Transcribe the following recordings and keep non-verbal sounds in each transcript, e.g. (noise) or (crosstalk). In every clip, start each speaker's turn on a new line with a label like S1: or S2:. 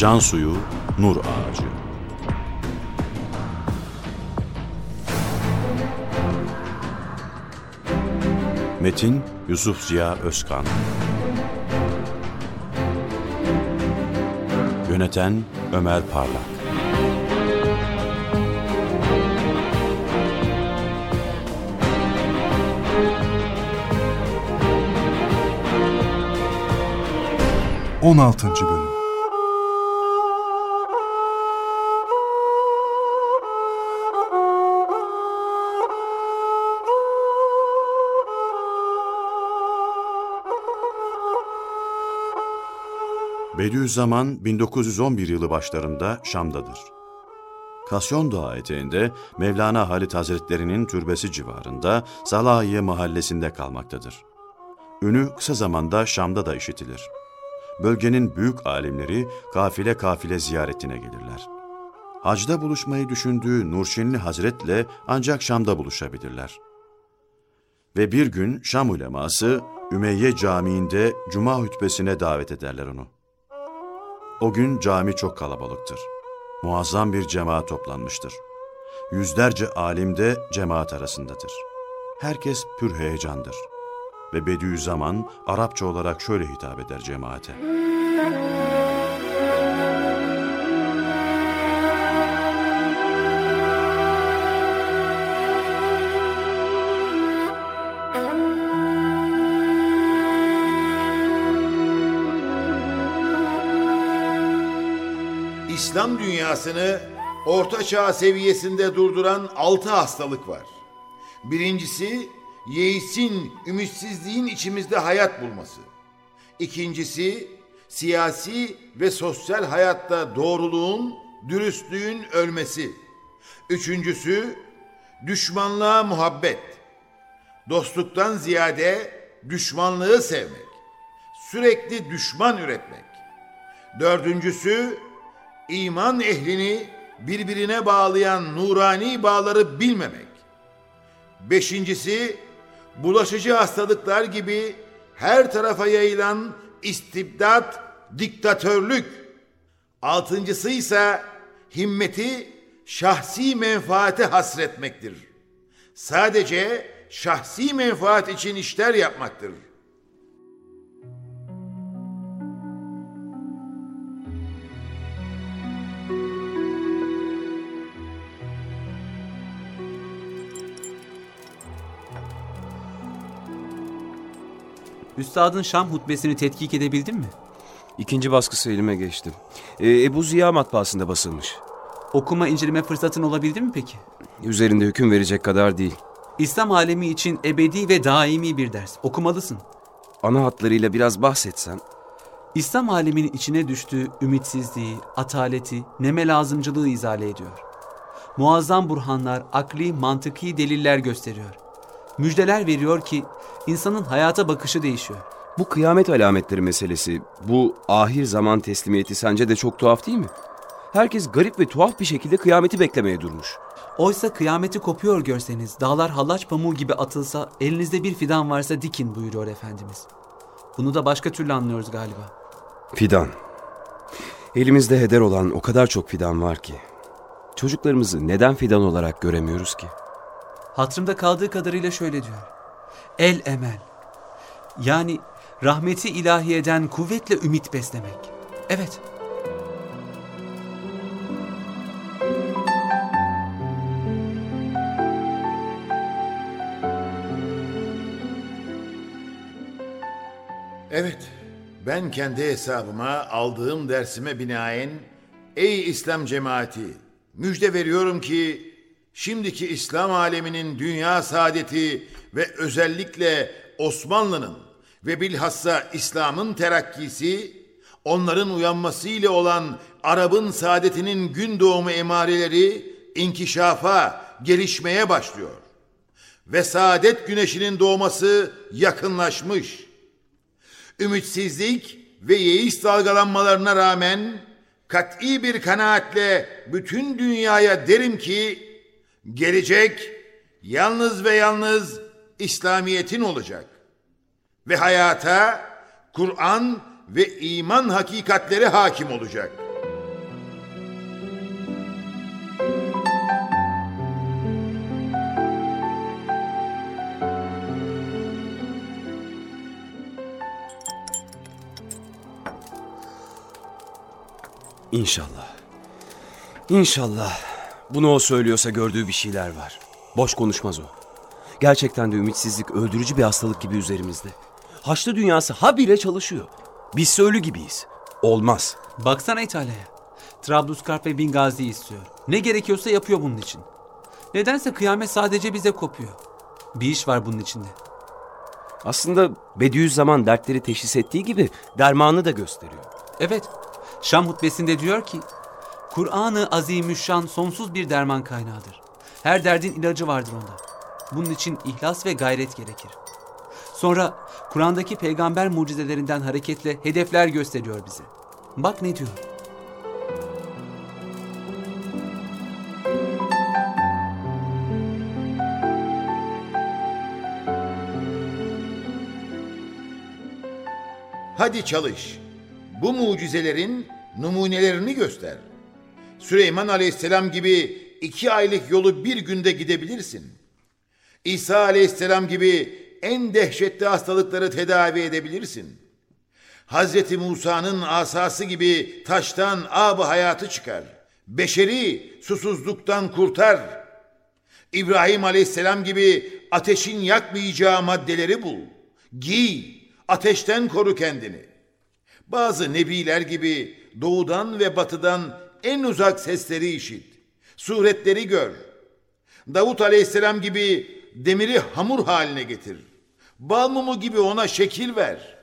S1: Can suyu, nur ağacı. Metin Yusuf Ziya Özkan. Yöneten Ömer Parlak.
S2: On altıncı Bölüm
S1: Bediüzzaman 1911 yılı başlarında Şam'dadır. Kasyon Dağı eteğinde Mevlana Halit Hazretleri'nin türbesi civarında Salahiye mahallesinde kalmaktadır. Ünü kısa zamanda Şam'da da işitilir. Bölgenin büyük alimleri kafile kafile ziyaretine gelirler. Hacda buluşmayı düşündüğü Nurşinli Hazret'le ancak Şam'da buluşabilirler. Ve bir gün Şam uleması Ümeyye Camii'nde Cuma hutbesine davet ederler onu. O gün cami çok kalabalıktır. Muazzam bir cemaat toplanmıştır. Yüzlerce alim de cemaat arasındadır. Herkes pür heyecandır. Ve Bediüzzaman Arapça olarak şöyle hitap eder cemaate.
S3: İslam dünyasını orta çağ seviyesinde durduran altı hastalık var. Birincisi yeisin, ümitsizliğin içimizde hayat bulması. İkincisi siyasi ve sosyal hayatta doğruluğun, dürüstlüğün ölmesi. Üçüncüsü düşmanlığa muhabbet. Dostluktan ziyade düşmanlığı sevmek. Sürekli düşman üretmek. Dördüncüsü iman ehlini birbirine bağlayan nurani bağları bilmemek. Beşincisi, bulaşıcı hastalıklar gibi her tarafa yayılan istibdat, diktatörlük. Altıncısı ise himmeti şahsi menfaate hasretmektir. Sadece şahsi menfaat için işler yapmaktır.
S4: Üstadın Şam hutbesini tetkik edebildin mi?
S5: İkinci baskısı elime geçti. Ee, Ebu Ziya matbaasında basılmış.
S4: Okuma inceleme fırsatın olabildi mi peki?
S5: Üzerinde hüküm verecek kadar değil.
S4: İslam alemi için ebedi ve daimi bir ders. Okumalısın.
S5: Ana hatlarıyla biraz bahsetsen.
S4: İslam aleminin içine düştüğü ümitsizliği, ataleti, neme lazımcılığı izale ediyor. Muazzam burhanlar, akli, mantıki deliller gösteriyor. Müjdeler veriyor ki insanın hayata bakışı değişiyor.
S5: Bu kıyamet alametleri meselesi, bu ahir zaman teslimiyeti sence de çok tuhaf değil mi? Herkes garip ve tuhaf bir şekilde kıyameti beklemeye durmuş.
S4: Oysa kıyameti kopuyor görseniz, dağlar hallaç pamuğu gibi atılsa, elinizde bir fidan varsa dikin buyuruyor Efendimiz. Bunu da başka türlü anlıyoruz galiba.
S5: Fidan. Elimizde heder olan o kadar çok fidan var ki. Çocuklarımızı neden fidan olarak göremiyoruz ki?
S4: Hatırımda kaldığı kadarıyla şöyle diyor. El emel. Yani rahmeti ilahiyeden kuvvetle ümit beslemek. Evet.
S3: Evet, ben kendi hesabıma aldığım dersime binaen ey İslam cemaati müjde veriyorum ki şimdiki İslam aleminin dünya saadeti ve özellikle Osmanlı'nın ve bilhassa İslam'ın terakkisi onların uyanmasıyla olan Arap'ın saadetinin gün doğumu emareleri inkişafa, gelişmeye başlıyor. Ve saadet güneşinin doğması yakınlaşmış. Ümitsizlik ve yeis dalgalanmalarına rağmen kat'i bir kanaatle bütün dünyaya derim ki Gelecek yalnız ve yalnız İslamiyet'in olacak. Ve hayata Kur'an ve iman hakikatleri hakim olacak.
S5: İnşallah. İnşallah. Bunu o söylüyorsa gördüğü bir şeyler var. Boş konuşmaz o. Gerçekten de ümitsizlik öldürücü bir hastalık gibi üzerimizde. Haçlı dünyası habire çalışıyor. Biz ölü gibiyiz. Olmaz.
S4: Baksana İtalya'ya. Trablusgarp ve Bingazi istiyor. Ne gerekiyorsa yapıyor bunun için. Nedense kıyamet sadece bize kopuyor. Bir iş var bunun içinde.
S5: Aslında Bediüzzaman dertleri teşhis ettiği gibi dermanı da gösteriyor.
S4: Evet, Şam hutbesinde diyor ki, Kur'an-ı Azimüşşan sonsuz bir derman kaynağıdır. Her derdin ilacı vardır onda. Bunun için ihlas ve gayret gerekir. Sonra Kur'an'daki peygamber mucizelerinden hareketle hedefler gösteriyor bize. Bak ne diyor.
S3: Hadi çalış. Bu mucizelerin numunelerini göster. Süleyman Aleyhisselam gibi iki aylık yolu bir günde gidebilirsin. İsa Aleyhisselam gibi en dehşetli hastalıkları tedavi edebilirsin. Hazreti Musa'nın asası gibi taştan ab hayatı çıkar. Beşeri susuzluktan kurtar. İbrahim Aleyhisselam gibi ateşin yakmayacağı maddeleri bul. Giy, ateşten koru kendini. Bazı nebiler gibi doğudan ve batıdan en uzak sesleri işit. Suretleri gör. Davut Aleyhisselam gibi demiri hamur haline getir. Bal gibi ona şekil ver.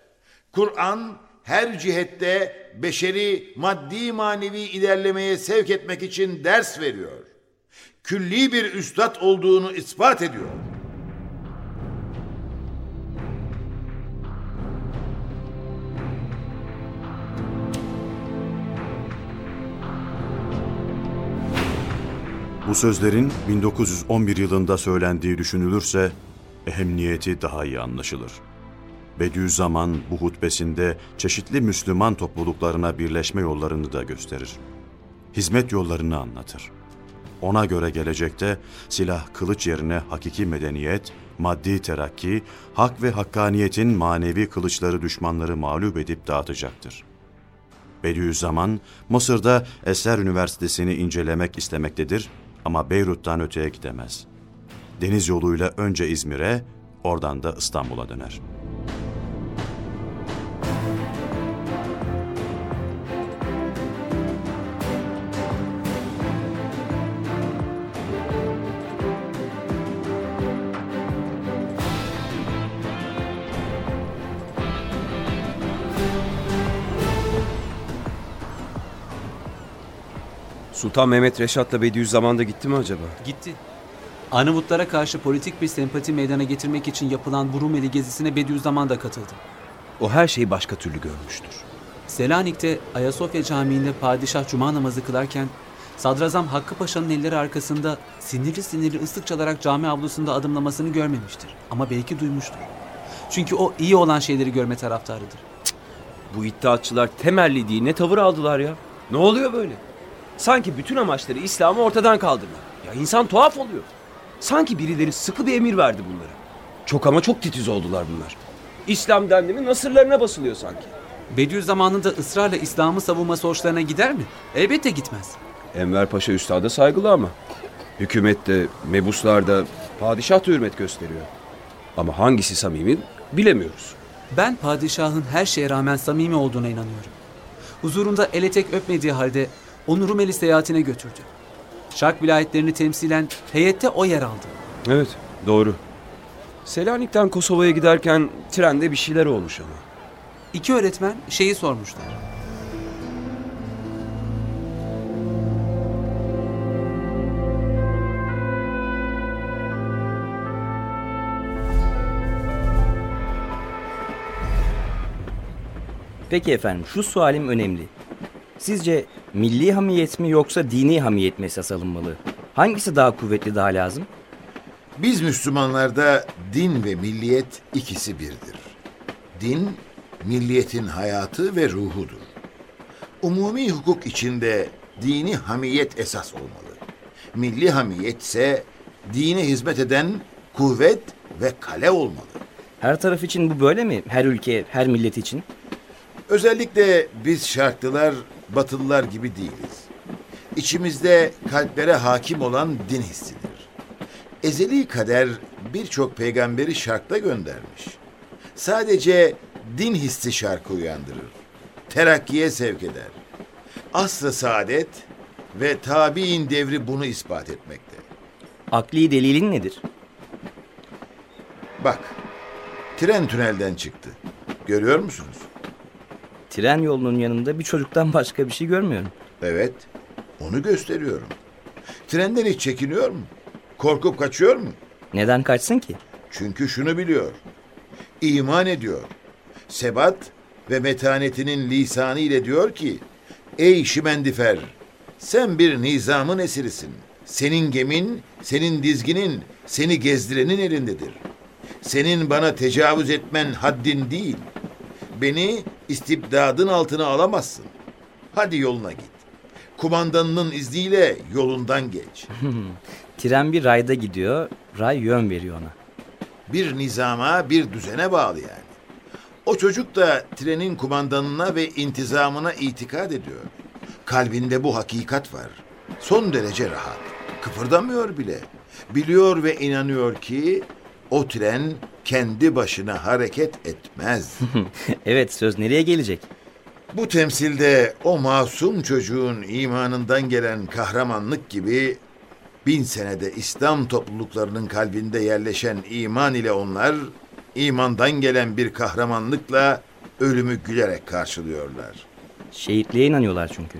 S3: Kur'an her cihette beşeri maddi manevi ilerlemeye sevk etmek için ders veriyor. Külli bir üstad olduğunu ispat ediyor.
S1: Bu sözlerin 1911 yılında söylendiği düşünülürse ehemmiyeti daha iyi anlaşılır. Bediüzzaman bu hutbesinde çeşitli Müslüman topluluklarına birleşme yollarını da gösterir. Hizmet yollarını anlatır. Ona göre gelecekte silah kılıç yerine hakiki medeniyet, maddi terakki, hak ve hakkaniyetin manevi kılıçları düşmanları mağlup edip dağıtacaktır. Bediüzzaman, Mısır'da Eser Üniversitesi'ni incelemek istemektedir ama Beyrut'tan öteye gidemez. Deniz yoluyla önce İzmir'e, oradan da İstanbul'a döner.
S5: Sultan Mehmet Reşat'la Bediüzzaman da gitti mi acaba?
S4: Gitti. Arnavutlara karşı politik bir sempati meydana getirmek için yapılan bu Rumeli gezisine Bediüzzaman da katıldı.
S5: O her şeyi başka türlü görmüştür.
S4: Selanik'te Ayasofya Camii'nde padişah cuma namazı kılarken Sadrazam Hakkı Paşa'nın elleri arkasında sinirli sinirli ıslık çalarak cami avlusunda adımlamasını görmemiştir. Ama belki duymuştur. Çünkü o iyi olan şeyleri görme taraftarıdır.
S5: Bu iddiatçılar temelli değil ne tavır aldılar ya. Ne oluyor böyle? Sanki bütün amaçları İslam'ı ortadan kaldırmak. Ya insan tuhaf oluyor. Sanki birileri sıkı bir emir verdi bunlara. Çok ama çok titiz oldular bunlar. İslam dendi mi nasırlarına basılıyor sanki.
S4: Bediüzzaman'ın da ısrarla İslam'ı savunması hoşlarına gider mi? Elbette gitmez.
S5: Enver Paşa üstada saygılı ama. Hükümette, mebuslarda padişah da hürmet gösteriyor. Ama hangisi samimi bilemiyoruz.
S4: Ben padişahın her şeye rağmen samimi olduğuna inanıyorum. Huzurunda ele tek öpmediği halde onu Rumeli seyahatine götürdü. Şark vilayetlerini temsilen heyette o yer aldı.
S5: Evet, doğru. Selanik'ten Kosova'ya giderken trende bir şeyler olmuş ama.
S4: İki öğretmen şeyi sormuşlar.
S6: Peki efendim şu sualim önemli. Sizce milli hamiyet mi yoksa dini hamiyet mi esas alınmalı? Hangisi daha kuvvetli daha lazım?
S3: Biz Müslümanlarda din ve milliyet ikisi birdir. Din, milliyetin hayatı ve ruhudur. Umumi hukuk içinde dini hamiyet esas olmalı. Milli hamiyet ise dine hizmet eden kuvvet ve kale olmalı.
S6: Her taraf için bu böyle mi? Her ülke, her millet için?
S3: Özellikle biz şarklılar Batılılar gibi değiliz. İçimizde kalplere hakim olan din hissidir. Ezeli kader birçok peygamberi şarkta göndermiş. Sadece din hissi şarkı uyandırır. Terakkiye sevk eder. Asr-ı saadet ve tabi'in devri bunu ispat etmekte.
S6: Akli delilin nedir?
S3: Bak, tren tünelden çıktı. Görüyor musunuz?
S6: Tren yolunun yanında bir çocuktan başka bir şey görmüyorum.
S3: Evet, onu gösteriyorum. Trenden hiç çekiniyor mu? Korkup kaçıyor mu?
S6: Neden kaçsın ki?
S3: Çünkü şunu biliyor. İman ediyor. Sebat ve metanetinin lisanı ile diyor ki, Ey şimendifer, sen bir nizamın esirisin. Senin gemin, senin dizginin, seni gezdirenin elindedir. Senin bana tecavüz etmen haddin değil. Beni istibdadın altına alamazsın. Hadi yoluna git. Kumandanının izniyle yolundan geç. (laughs)
S6: Tren bir rayda gidiyor, ray yön veriyor ona.
S3: bir nizama, bir düzene bağlı yani. O çocuk da trenin kumandanına ve intizamına itikad ediyor. Kalbinde bu hakikat var. Son derece rahat. Kıpırdamıyor bile. Biliyor ve inanıyor ki o tren kendi başına hareket etmez. (laughs)
S6: evet söz nereye gelecek?
S3: Bu temsilde o masum çocuğun imanından gelen kahramanlık gibi bin senede İslam topluluklarının kalbinde yerleşen iman ile onlar imandan gelen bir kahramanlıkla ölümü gülerek karşılıyorlar.
S6: Şehitliğe inanıyorlar çünkü.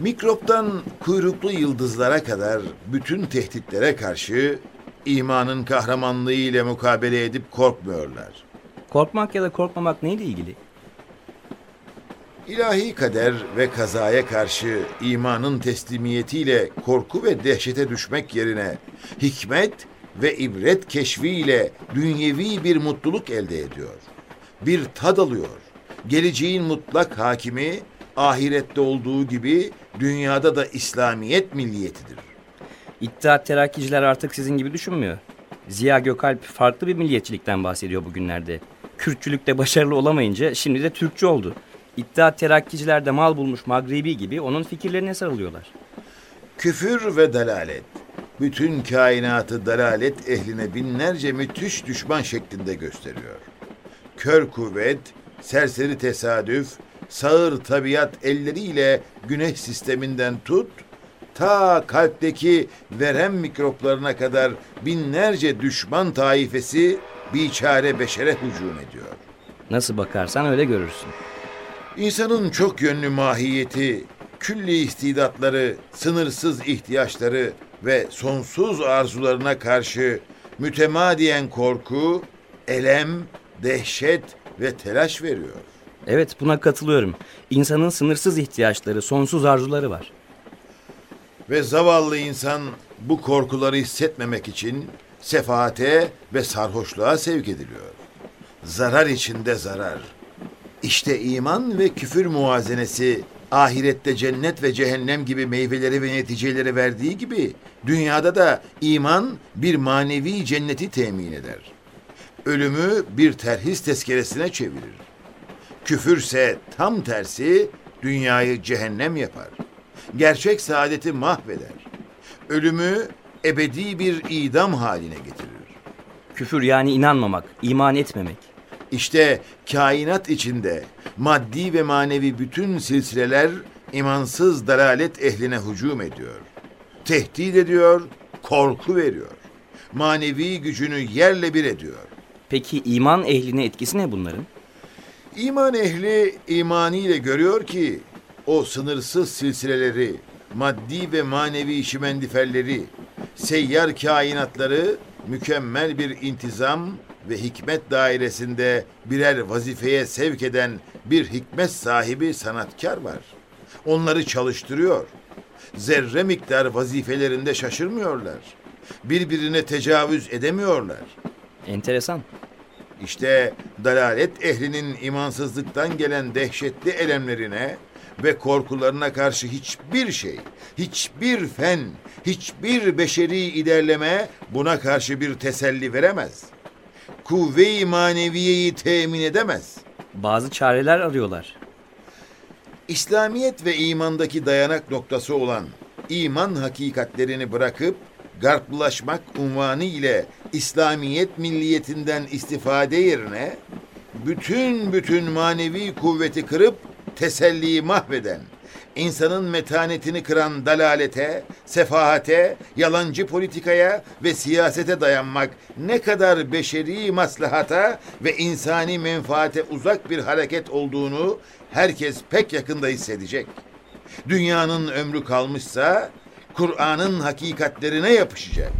S3: Mikroptan kuyruklu yıldızlara kadar bütün tehditlere karşı imanın kahramanlığı ile mukabele edip korkmuyorlar.
S6: Korkmak ya da korkmamak neyle ilgili?
S3: İlahi kader ve kazaya karşı imanın teslimiyetiyle korku ve dehşete düşmek yerine hikmet ve ibret keşfiyle dünyevi bir mutluluk elde ediyor. Bir tad alıyor. Geleceğin mutlak hakimi ahirette olduğu gibi dünyada da İslamiyet milliyetidir.
S6: İttihat terakkiciler artık sizin gibi düşünmüyor. Ziya Gökalp farklı bir milliyetçilikten bahsediyor bugünlerde. Kürtçülükte başarılı olamayınca şimdi de Türkçü oldu. İttihat terakkiciler de mal bulmuş Magribi gibi onun fikirlerine sarılıyorlar.
S3: Küfür ve dalalet. Bütün kainatı dalalet ehline binlerce müthiş düşman şeklinde gösteriyor. Kör kuvvet, serseri tesadüf, sağır tabiat elleriyle güneş sisteminden tut, ta kalpteki verem mikroplarına kadar binlerce düşman taifesi biçare beşere hücum ediyor.
S6: Nasıl bakarsan öyle görürsün.
S3: İnsanın çok yönlü mahiyeti, külli istidatları, sınırsız ihtiyaçları ve sonsuz arzularına karşı mütemadiyen korku, elem, dehşet ve telaş veriyor.
S6: Evet buna katılıyorum. İnsanın sınırsız ihtiyaçları, sonsuz arzuları var.
S3: Ve zavallı insan bu korkuları hissetmemek için sefaate ve sarhoşluğa sevk ediliyor. Zarar içinde zarar. İşte iman ve küfür muazenesi ahirette cennet ve cehennem gibi meyveleri ve neticeleri verdiği gibi dünyada da iman bir manevi cenneti temin eder. Ölümü bir terhis tezkeresine çevirir. Küfürse tam tersi dünyayı cehennem yapar. Gerçek saadeti mahveder. Ölümü ebedi bir idam haline getirir.
S6: Küfür yani inanmamak, iman etmemek.
S3: İşte kainat içinde maddi ve manevi bütün silsileler imansız dalalet ehline hücum ediyor. Tehdit ediyor, korku veriyor. Manevi gücünü yerle bir ediyor.
S6: Peki iman ehline etkisi ne bunların?
S3: İman ehli imaniyle görüyor ki o sınırsız silsileleri, maddi ve manevi şimendiferleri, seyyar kainatları mükemmel bir intizam ve hikmet dairesinde birer vazifeye sevk eden bir hikmet sahibi sanatkar var. Onları çalıştırıyor. Zerre miktar vazifelerinde şaşırmıyorlar. Birbirine tecavüz edemiyorlar.
S6: Enteresan.
S3: İşte dalalet ehlinin imansızlıktan gelen dehşetli elemlerine ve korkularına karşı hiçbir şey, hiçbir fen, hiçbir beşeri ilerleme buna karşı bir teselli veremez. Kuvve-i maneviyeyi temin edemez.
S6: Bazı çareler arıyorlar.
S3: İslamiyet ve imandaki dayanak noktası olan iman hakikatlerini bırakıp garplaşmak unvanı ile İslamiyet milliyetinden istifade yerine bütün bütün manevi kuvveti kırıp teselliyi mahveden, insanın metanetini kıran dalalete, sefahate, yalancı politikaya ve siyasete dayanmak ne kadar beşeri maslahata ve insani menfaate uzak bir hareket olduğunu herkes pek yakında hissedecek. Dünyanın ömrü kalmışsa Kur'an'ın hakikatlerine yapışacak.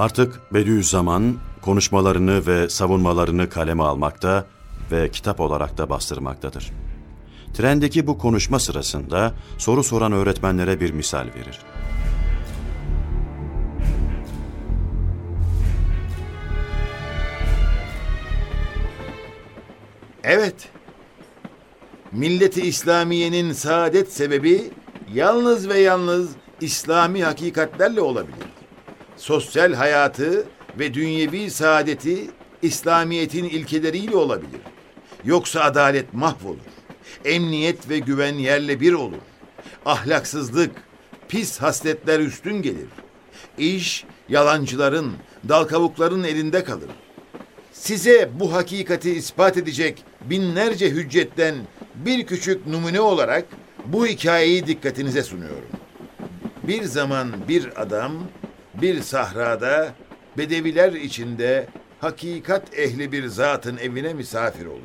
S1: Artık Bediüzzaman konuşmalarını ve savunmalarını kaleme almakta ve kitap olarak da bastırmaktadır. Trendeki bu konuşma sırasında soru soran öğretmenlere bir misal verir.
S3: Evet. Milleti İslamiye'nin saadet sebebi yalnız ve yalnız İslami hakikatlerle olabilir. Sosyal hayatı ve dünyevi saadeti İslamiyet'in ilkeleriyle olabilir. Yoksa adalet mahvolur. Emniyet ve güven yerle bir olur. Ahlaksızlık, pis hasletler üstün gelir. İş yalancıların, dal kavukların elinde kalır. Size bu hakikati ispat edecek binlerce hüccetten bir küçük numune olarak bu hikayeyi dikkatinize sunuyorum. Bir zaman bir adam bir sahrada bedeviler içinde hakikat ehli bir zatın evine misafir olur.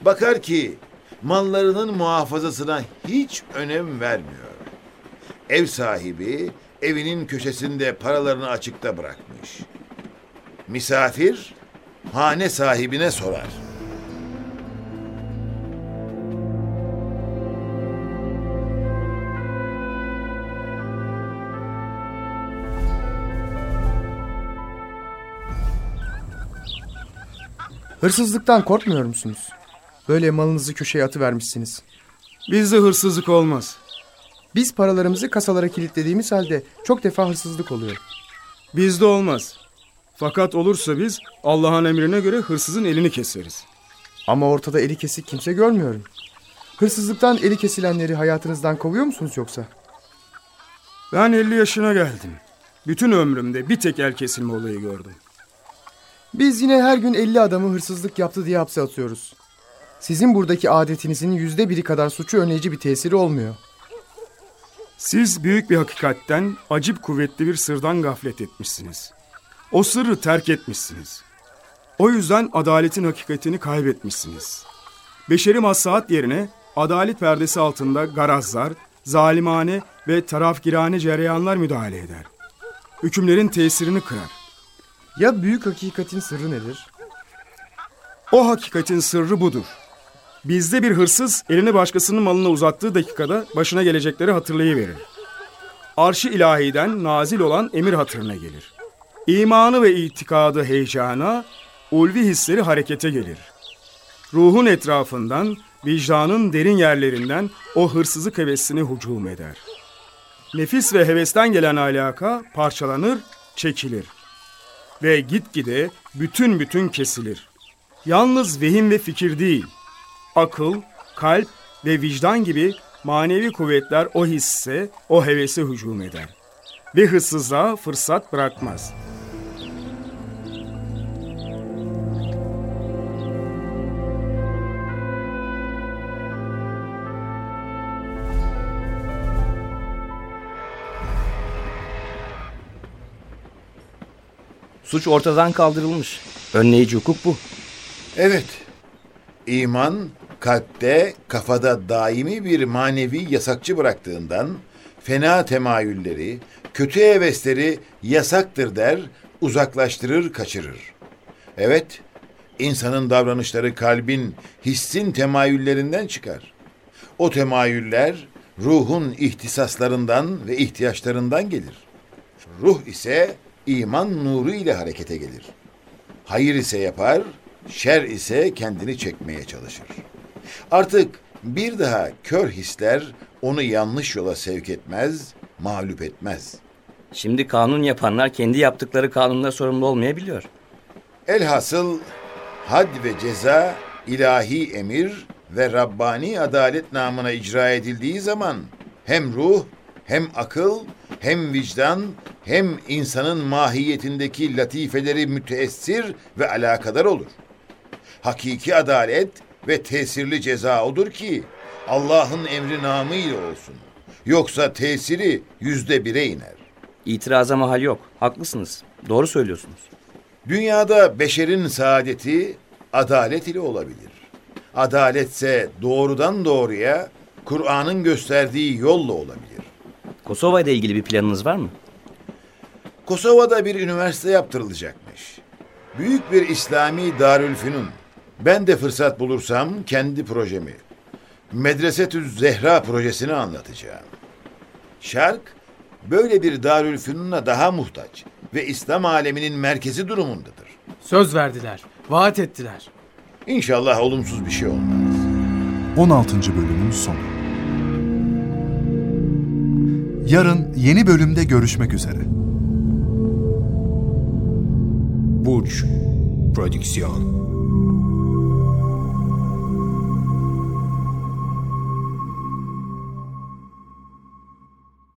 S3: Bakar ki mallarının muhafazasına hiç önem vermiyor. Ev sahibi evinin köşesinde paralarını açıkta bırakmış. Misafir hane sahibine sorar.
S7: Hırsızlıktan korkmuyor musunuz? Böyle malınızı köşeye atıvermişsiniz.
S2: Bizde hırsızlık olmaz.
S7: Biz paralarımızı kasalara kilitlediğimiz halde çok defa hırsızlık oluyor.
S2: Bizde olmaz. Fakat olursa biz Allah'ın emrine göre hırsızın elini keseriz.
S7: Ama ortada eli kesik kimse görmüyorum. Hırsızlıktan eli kesilenleri hayatınızdan kovuyor musunuz yoksa?
S2: Ben 50 yaşına geldim. Bütün ömrümde bir tek el kesilme olayı gördüm.
S7: Biz yine her gün 50 adamı hırsızlık yaptı diye hapse atıyoruz. Sizin buradaki adetinizin yüzde biri kadar suçu önleyici bir tesiri olmuyor.
S2: Siz büyük bir hakikatten, acip kuvvetli bir sırdan gaflet etmişsiniz. O sırrı terk etmişsiniz. O yüzden adaletin hakikatini kaybetmişsiniz. Beşeri maslahat yerine adalet perdesi altında garazlar, zalimane ve tarafgirane cereyanlar müdahale eder. Hükümlerin tesirini kırar.
S7: Ya büyük hakikatin sırrı nedir?
S2: O hakikatin sırrı budur. Bizde bir hırsız elini başkasının malına uzattığı dakikada başına gelecekleri hatırlayıverir. Arşı ilahiden nazil olan emir hatırına gelir. İmanı ve itikadı heyecana, ulvi hisleri harekete gelir. Ruhun etrafından, vicdanın derin yerlerinden o hırsızlık hevesini hücum eder. Nefis ve hevesten gelen alaka parçalanır, çekilir. Ve gitgide bütün bütün kesilir. Yalnız vehim ve fikir değil, akıl, kalp ve vicdan gibi manevi kuvvetler o hisse, o hevese hücum eder. Ve hırsızlığa fırsat bırakmaz.
S6: Suç ortadan kaldırılmış. Önleyici hukuk bu.
S3: Evet. İman kalpte, kafada daimi bir manevi yasakçı bıraktığından fena temayülleri, kötü hevesleri yasaktır der, uzaklaştırır, kaçırır. Evet, insanın davranışları kalbin, hissin temayüllerinden çıkar. O temayüller ruhun ihtisaslarından ve ihtiyaçlarından gelir. Ruh ise iman nuru ile harekete gelir. Hayır ise yapar, şer ise kendini çekmeye çalışır. Artık Bir daha kör hisler onu yanlış yola sevk etmez, mağlup etmez.
S6: Şimdi kanun yapanlar kendi yaptıkları kanunla sorumlu olmayabiliyor.
S3: Elhasıl had ve ceza ilahi emir ve Rabbani adalet namına icra edildiği zaman hem ruh, hem akıl, hem vicdan, hem insanın mahiyetindeki latifeleri müteessir ve alakadar olur. Hakiki adalet ve tesirli ceza odur ki Allah'ın emri namıyla olsun. Yoksa tesiri yüzde bire iner.
S6: İtiraza mahal yok. Haklısınız. Doğru söylüyorsunuz.
S3: Dünyada beşerin saadeti adalet ile olabilir. Adaletse doğrudan doğruya Kur'an'ın gösterdiği yolla olabilir.
S6: Kosova ile ilgili bir planınız var mı?
S3: Kosova'da bir üniversite yaptırılacakmış. Büyük bir İslami Darülfünun. Ben de fırsat bulursam kendi projemi, Medresetü Zehra projesini anlatacağım. Şark, böyle bir Darülfünun'a daha muhtaç ve İslam aleminin merkezi durumundadır.
S8: Söz verdiler, vaat ettiler.
S3: İnşallah olumsuz bir şey olmaz.
S9: 16. bölümün sonu. Yarın yeni bölümde görüşmek üzere.
S10: Burç Prodüksiyon